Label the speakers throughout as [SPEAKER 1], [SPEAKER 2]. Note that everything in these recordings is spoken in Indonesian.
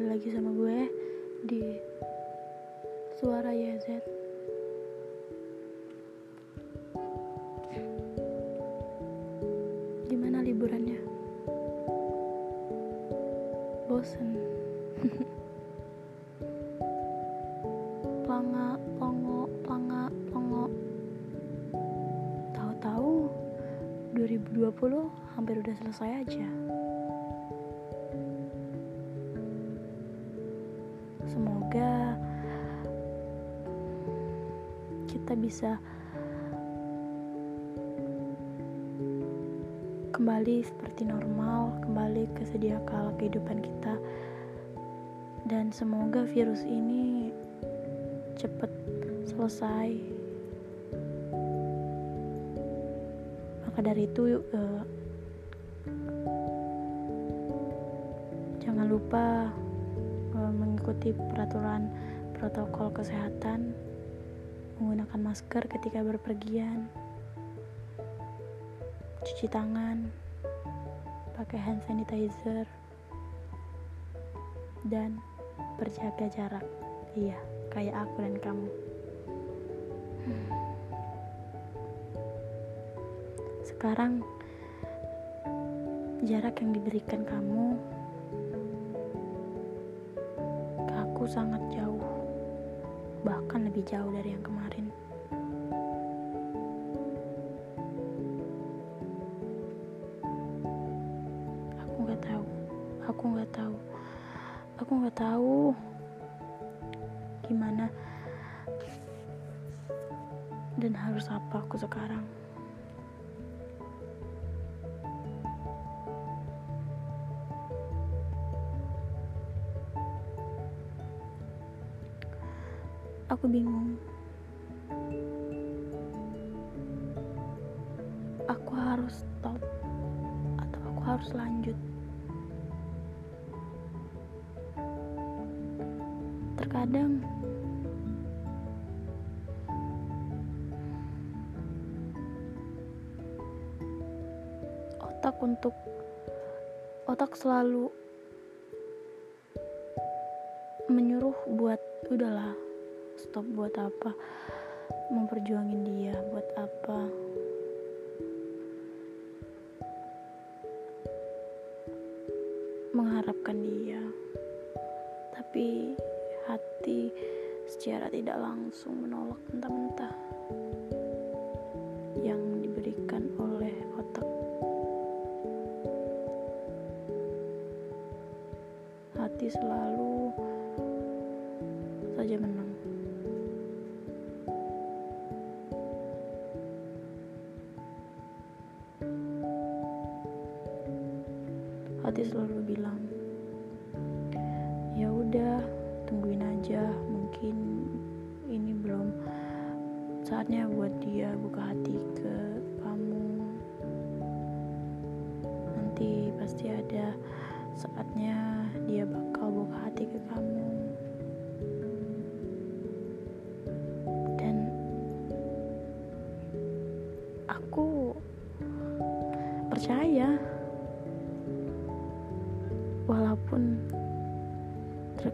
[SPEAKER 1] kembali lagi sama gue di Suara YZ Gimana liburannya? Bosen. Planga, plongo, planga, plongo. Tahu-tahu 2020 hampir udah selesai aja Semoga kita bisa kembali seperti normal, kembali ke sedia kala kehidupan kita. Dan semoga virus ini cepat selesai. Maka dari itu, uh, jangan lupa mengikuti peraturan protokol kesehatan, menggunakan masker ketika berpergian, cuci tangan, pakai hand sanitizer, dan berjaga jarak. Iya, kayak aku dan kamu. Sekarang jarak yang diberikan kamu aku sangat jauh, bahkan lebih jauh dari yang kemarin. Aku bingung. Aku harus stop atau aku harus lanjut. Terkadang otak untuk otak selalu menyuruh buat udahlah stop buat apa? Memperjuangin dia buat apa? Mengharapkan dia. Tapi hati secara tidak langsung menolak mentah-mentah yang diberikan oleh otak. Hati selalu saja menang hati selalu bilang ya udah tungguin aja mungkin ini belum saatnya buat dia buka hati ke kamu. Nanti pasti ada saatnya dia bakal buka hati ke kamu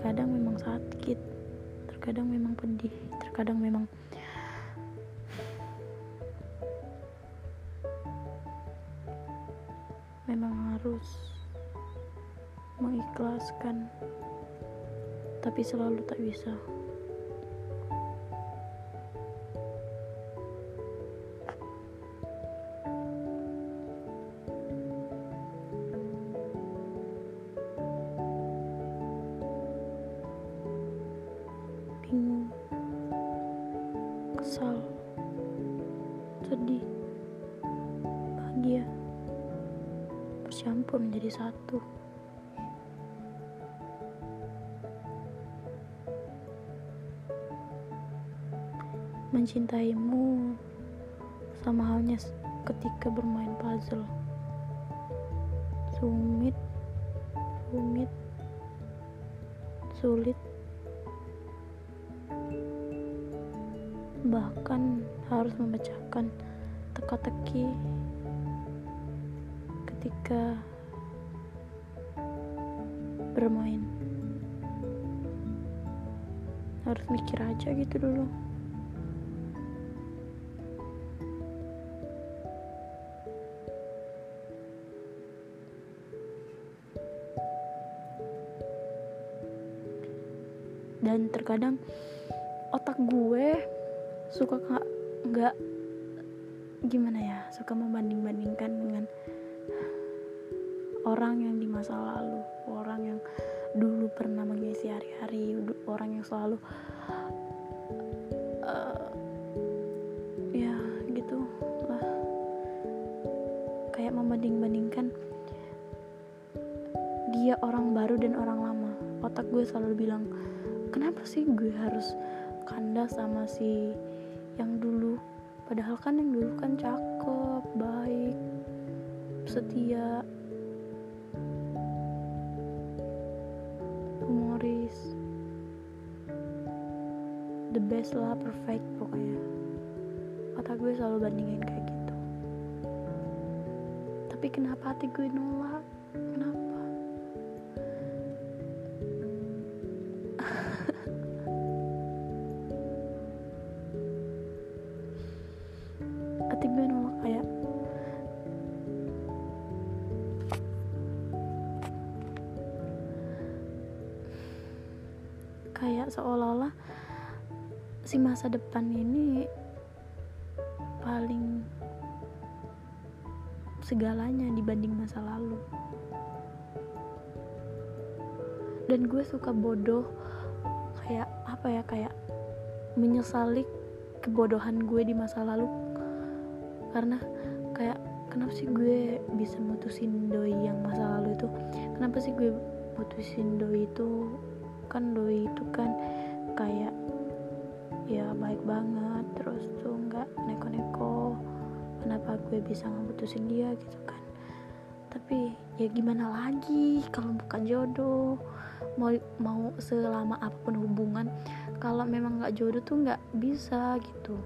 [SPEAKER 1] terkadang memang sakit terkadang memang pedih terkadang memang memang harus mengikhlaskan tapi selalu tak bisa kesal, sedih, bahagia, bercampur menjadi satu. Mencintaimu sama halnya ketika bermain puzzle. Sumit, rumit, sulit, harus memecahkan teka-teki ketika bermain. Harus mikir aja gitu dulu. Dan terkadang otak gue suka nggak gimana ya suka membanding-bandingkan dengan orang yang di masa lalu orang yang dulu pernah mengisi hari-hari orang yang selalu uh, ya gitu lah. Kayak membanding-bandingkan dia orang baru dan orang lama. Otak gue selalu bilang kenapa sih gue harus kandas sama si yang dulu. Padahal kan yang dulu kan cakep baik setia. Humoris. The best lah perfect pokoknya. Otak gue selalu bandingin kayak gitu. Tapi kenapa hati gue nolak si masa depan ini paling segalanya dibanding masa lalu. Dan gue suka bodoh kayak apa ya kayak menyesali kebodohan gue di masa lalu. Karena kayak kenapa sih gue bisa mutusin doi yang masa lalu itu? Kenapa sih gue putusin doi itu? Kan doi itu kan banget terus tuh nggak neko-neko kenapa gue bisa ngeputusin dia gitu kan. Tapi ya gimana lagi kalau bukan jodoh mau mau selama apa pun hubungan kalau memang nggak jodoh tuh nggak bisa gitu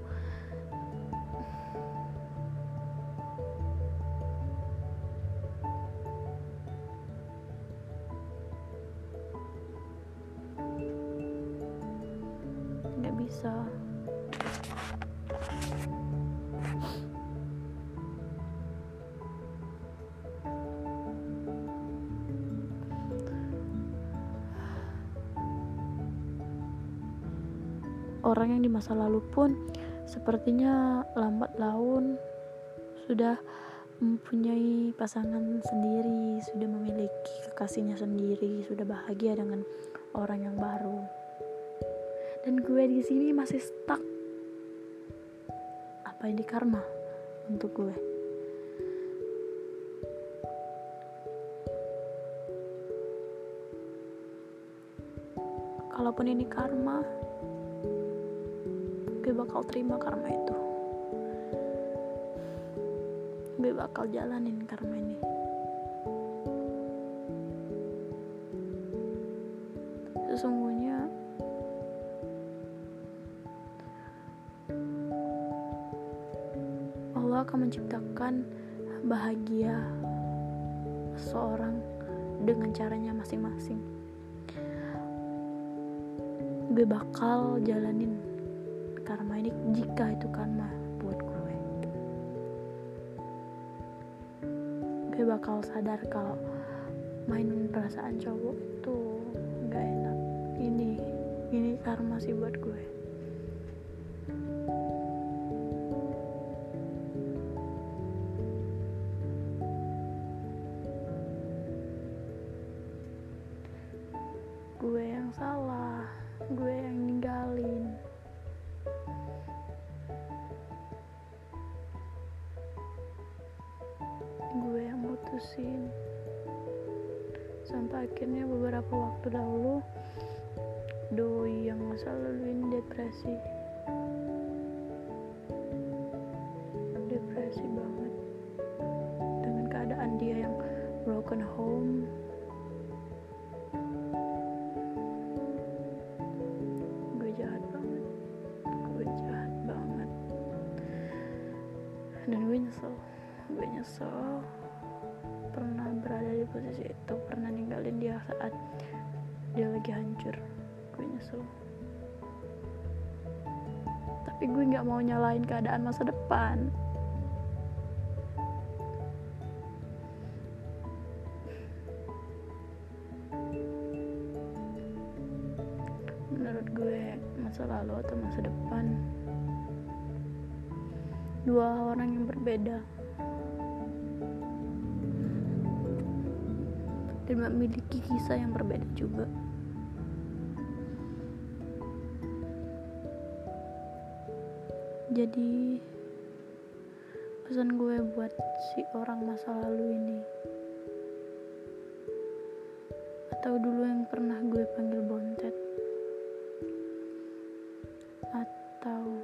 [SPEAKER 1] orang yang di masa lalu pun sepertinya lambat laun sudah mempunyai pasangan sendiri, sudah memiliki kekasihnya sendiri, sudah bahagia dengan orang yang baru. Dan gue di sini masih stuck. Apa ini karma untuk gue? Kalaupun ini karma bakal terima karma itu gue bakal jalanin karma ini sesungguhnya Allah akan menciptakan bahagia seorang dengan caranya masing-masing. Gue bakal jalanin karma ini jika itu karma buat gue. Gue bakal sadar kalau mainin perasaan cowok itu gak enak. Ini, ini karma sih buat gue. gue yang salah gue yang ninggalin gue yang mutusin. Sampai akhirnya beberapa waktu dahulu doi yang masa lalu ini depresi. Depresi banget. Dengan keadaan dia yang broken home nyesel pernah berada di posisi itu pernah ninggalin dia saat dia lagi hancur. Gue nyesel. Tapi gue nggak mau nyalain keadaan masa depan. Menurut gue masa lalu atau masa depan dua orang yang berbeda dan memiliki kisah yang berbeda juga. Jadi pesan gue buat si orang masa lalu ini. Atau dulu yang pernah gue panggil bontet. Atau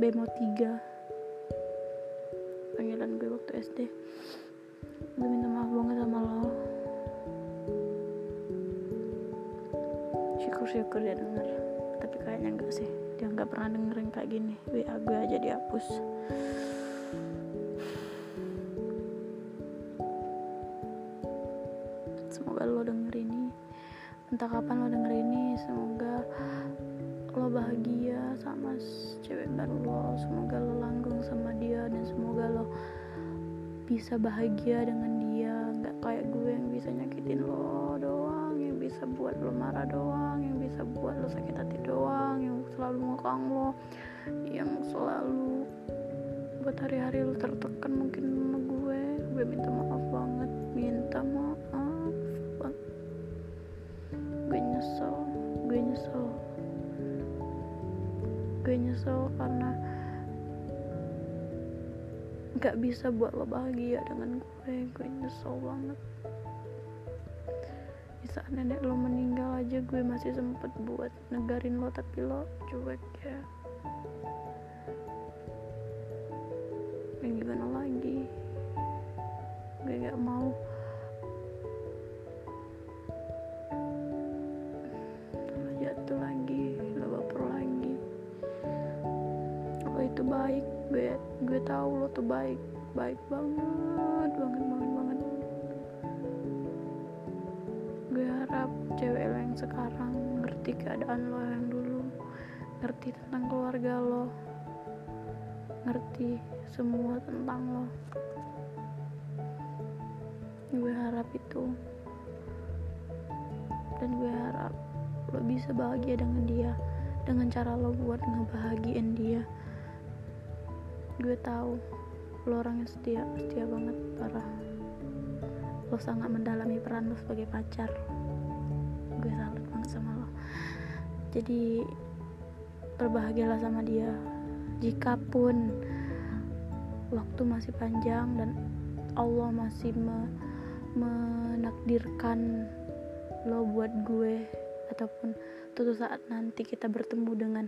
[SPEAKER 1] Bemo 3 panggilan gue waktu SD gue minta maaf banget sama lo. Syukur-syukur dia denger. Tapi kayaknya enggak sih. Dia nggak pernah dengerin kayak gini. WA gue aja dihapus. Semoga lo denger ini. Entah kapan lo denger sama cewek baru lo. Semoga lo langgeng sama dia dan semoga lo bisa bahagia dengan dia. Nggak kayak gue yang bisa nyakitin lo doang yang bisa buat lo marah doang yang bisa buat lo sakit hati doang yang selalu ngekang lo yang selalu buat hari-hari lo tertekan mungkin sama gue. Gue minta maaf banget minta maaf gak bisa buat lo bahagia dengan gue. Gue nyesel banget. Di saat nenek lo meninggal aja gue masih sempet buat negarin lo tapi lo cuek ya. Dan gimana lagi? Gue gak mau. Jatuh lagi lo baper lagi. Lo itu baik gue gue tahu lo tuh baik baik banget banget banget banget. Gue harap cewek lo yang sekarang ngerti keadaan lo yang dulu ngerti tentang keluarga lo ngerti semua tentang lo. Gue harap itu. Dan gue harap lo bisa bahagia dengan dia dengan cara lo buat ngebahagiin dia gue tahu lo orang yang setia setia banget parah. Lo sangat mendalami peran lo sebagai pacar. Gue salut banget sama lo. Jadi berbahagialah sama dia. Jikapun waktu masih panjang dan Allah masih me menakdirkan lo buat gue ataupun suatu saat nanti kita bertemu dengan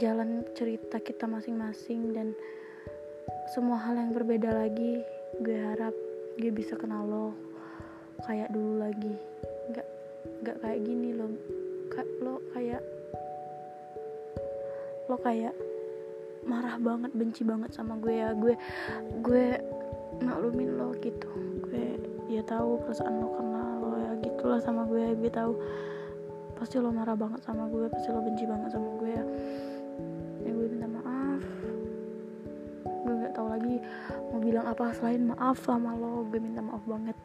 [SPEAKER 1] jalan cerita kita masing-masing dan semua hal yang berbeda lagi gue harap gue bisa kenal lo kayak dulu lagi. Nggak nggak kayak gini lo. Lo kayak lo kayak marah banget benci banget sama gue ya. Gue gue maklumin lo gitu. Gue ya tahu perasaan lo karena lo ya gitulah sama gue. Gue tahu pasti lo marah banget sama gue pasti lo benci banget sama gue ya apa selain maaf sama lo gue minta maaf banget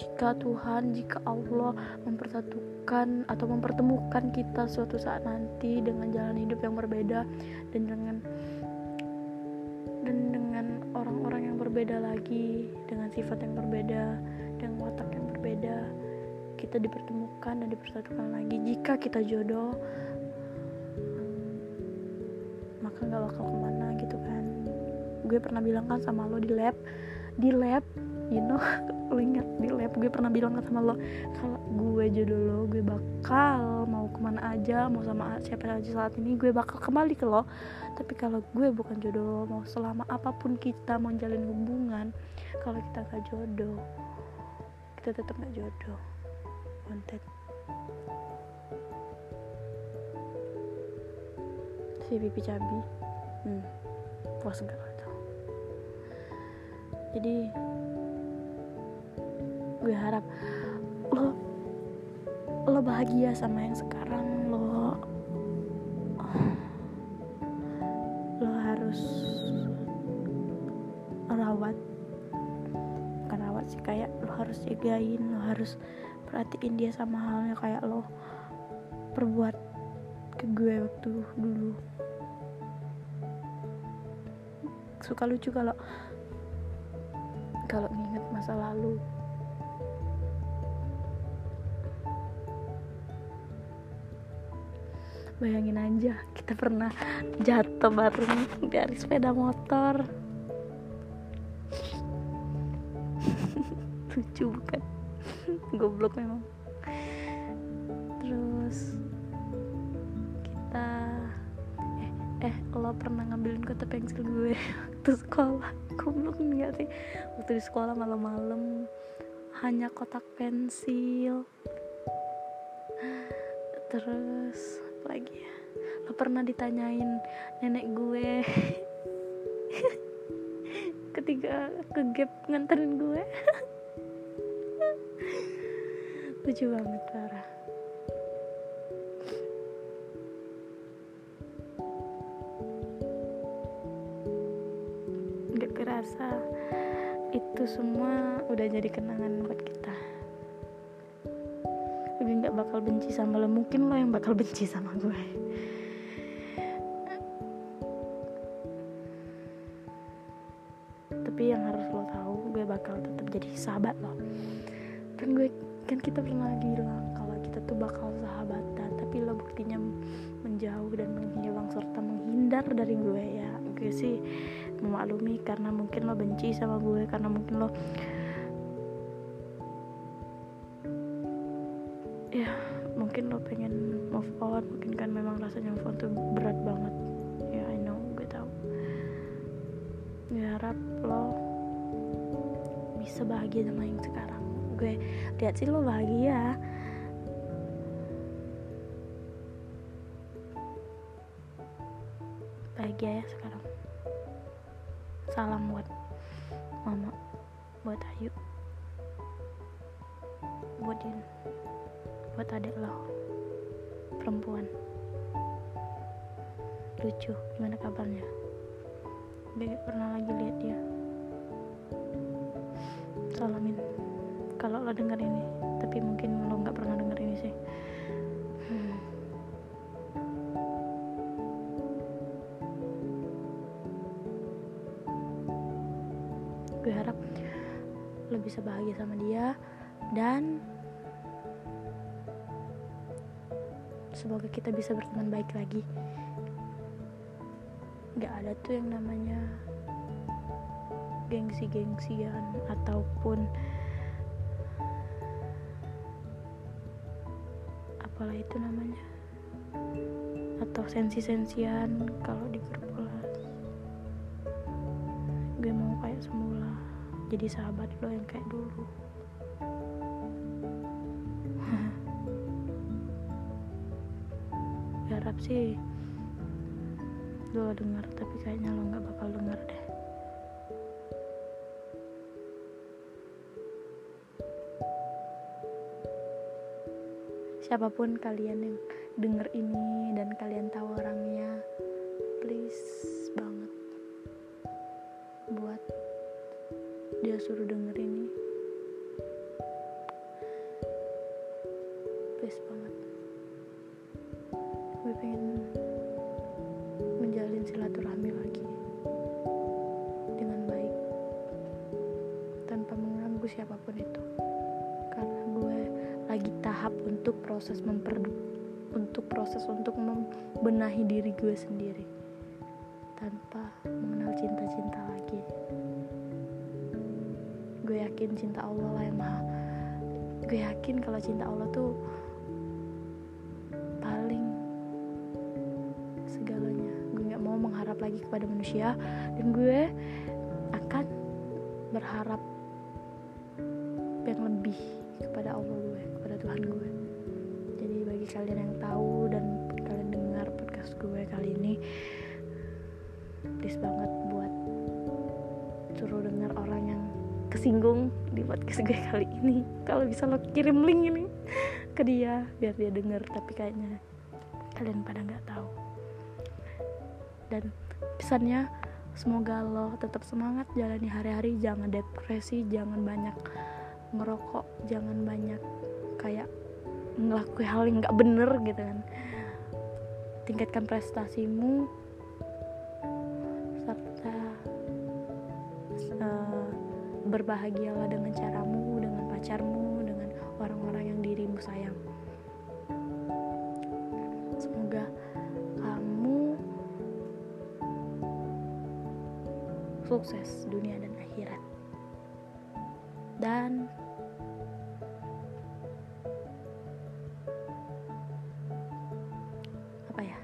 [SPEAKER 1] jika Tuhan, jika Allah mempersatukan atau mempertemukan kita suatu saat nanti dengan jalan hidup yang berbeda dan dengan dan dengan orang-orang yang berbeda lagi, dengan sifat yang berbeda, dengan watak yang berbeda, kita dipertemukan dan dipersatukan lagi. Jika kita jodoh, Gue pernah bilang kan sama lo di lab, di lab you know lo ingat di lab gue pernah bilang sama lo kalau gue jodoh lo gue bakal mau ke mana aja mau sama siapa aja saat ini gue bakal kembali ke lo. Tapi kalau gue bukan jodoh lo mau selama apa pun kita mau jalin hubungan kalau kita gak jodoh kita tetap gak jodoh. Wanted. Si pipi cabi. Hmm. Puas gak? tuh jadi gue harap lo lo bahagia sama yang sekarang. Lo lo harus rawat bukan rawat sih kayak lo harus jagain lo harus perhatiin dia sama halnya kayak lo perbuat ke gue waktu dulu. Suka lucu kalau kalau nginget masa lalu. Bayangin aja kita pernah jatuh bareng dari sepeda motor. Lucu bukan? Goblok memang. Terus kita eh eh lo pernah ngambilin kotak pensil gue waktu sekolah goblok enggak sih? Waktu di sekolah malam-malam hanya kotak pensil. Terus apa lagi ya? Lo pernah ditanyain nenek gue? Ketika ke gap nganterin gue. Lucu banget parah nggak kerasa itu semua udah jadi kenangan buat kita. Gue nggak bakal benci sama lo mungkin lo yang bakal benci sama gue. Tapi yang harus lo tahu gue bakal tetap jadi sahabat lo. Dan gue kan kita pernah bilang kalau kita tuh bakal sahabatan tapi lo buktinya menjauh dan menghilang serta menghindar dari gue. Ya gue sih memaklumi karena mungkin lo benci sama gue karena mungkin lo ya mungkin lo pengen move on. Mungkin kan memang rasanya move on tuh berat banget. Ya I know gue tahu. Gue harap lo bisa bahagia sama yang sekarang. Gue lihat sih lo bahagia. Bahagia ya sekarang salam buat mama buat Ayu buat Din buat adik lo perempuan. Lucu gimana kabarnya? Gue pernah lagi lihat dia? Salamin. Kalau lo denger ini tapi mungkin lo nggak pernah denger ini sih gue harap lo bisa bahagia sama dia. Dan semoga kita bisa berteman baik lagi. Nggak ada tuh yang namanya gengsi-gengsian ataupun apalah itu namanya. Atau sensi-sensian kalau di grup jadi sahabat lo yang kayak dulu. Gue harap sih lo denger tapi kayaknya lo nggak bakal denger deh. Siapa pun kalian yang denger ini dan kalian tahu orangnya suruh denger ini please banget. Gue pengen menjalin silaturahmi lagi. Dengan baik. Tanpa mengganggu siapa pun itu. Karena gue lagi tahap untuk proses memper untuk proses untuk membenahi diri gue sendiri. Tanpa mengenal cinta-cinta lagi gue yakin cinta Allah lah yang maha gue yakin kalau cinta Allah tuh paling segalanya. Gue nggak mau mengharap lagi kepada manusia. Dan gue akan berharap yang lebih kepada Allah gue kepada Tuhan gue. Jadi bagi kalian yang podcast gue kali ini. Kalau bisa lo kirim link ini ke dia biar dia denger. Tapi kayaknya kalian pada nggak tahu. Dan pesannya semoga lo tetap semangat jalani hari-hari. Jangan depresi jangan banyak ngerokok jangan banyak kayak ngelakuin hal yang nggak bener gitu kan. Tingkatkan prestasimu serta berbahagialah dengan caramu dengan pacarmu dengan orang-orang yang dirimu sayang. Semoga kamu sukses dunia dan akhirat. Dan apa ya?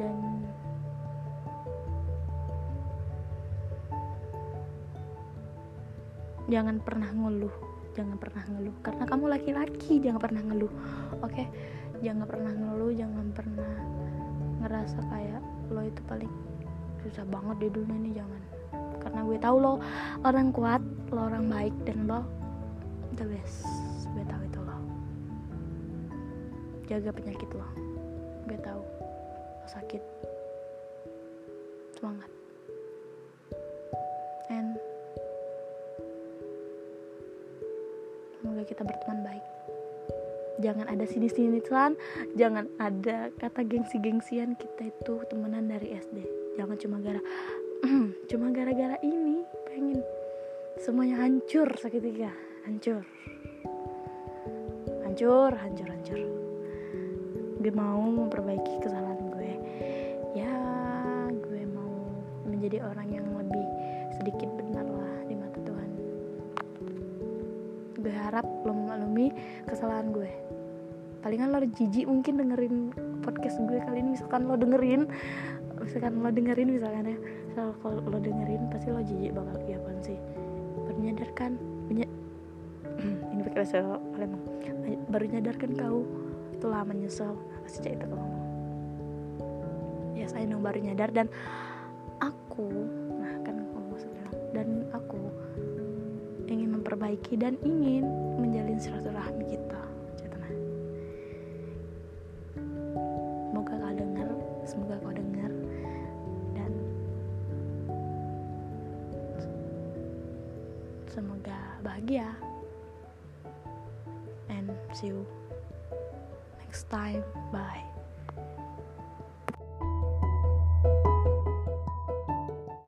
[SPEAKER 1] Dan jangan pernah ngeluh. Jangan pernah ngeluh. Karena kamu laki-laki jangan pernah ngeluh. Oke? Okay? jangan pernah ngeluh jangan pernah ngerasa kayak lo itu paling susah banget di dunia ini jangan. Karena gue tahu lo orang kuat lo orang baik dan lo the best. Gue tahu itu lo. Jaga penyakit lo. Gue tahu. Lo sakit kita berteman baik. Jangan ada sini-sinian jangan ada kata gengsi-gengsian kita itu temenan dari SD jangan cuma gara cuma gara-gara ini pengen semuanya hancur seketika hancur. Hancur hancur hancur. Gue mau memperbaiki kesalahan gue. Ya gue mau menjadi orang yang harap lo memaklumi kesalahan gue. Palingan lo jijik mungkin dengerin podcast gue kali ini. Misalkan lo dengerin misalkan lo dengerin misalkan ya. Misal kalau lo dengerin pasti lo jijik bakal ya sih? Baru nyadarkan punya ini pakai bahasa Palembang. Baru nyadarkan kau itulah menyesal. Cerita ke ngomong. Ya saya baru nyadar dan aku nah kan ngomong dan aku memperbaiki dan ingin menjalin silaturahmi kita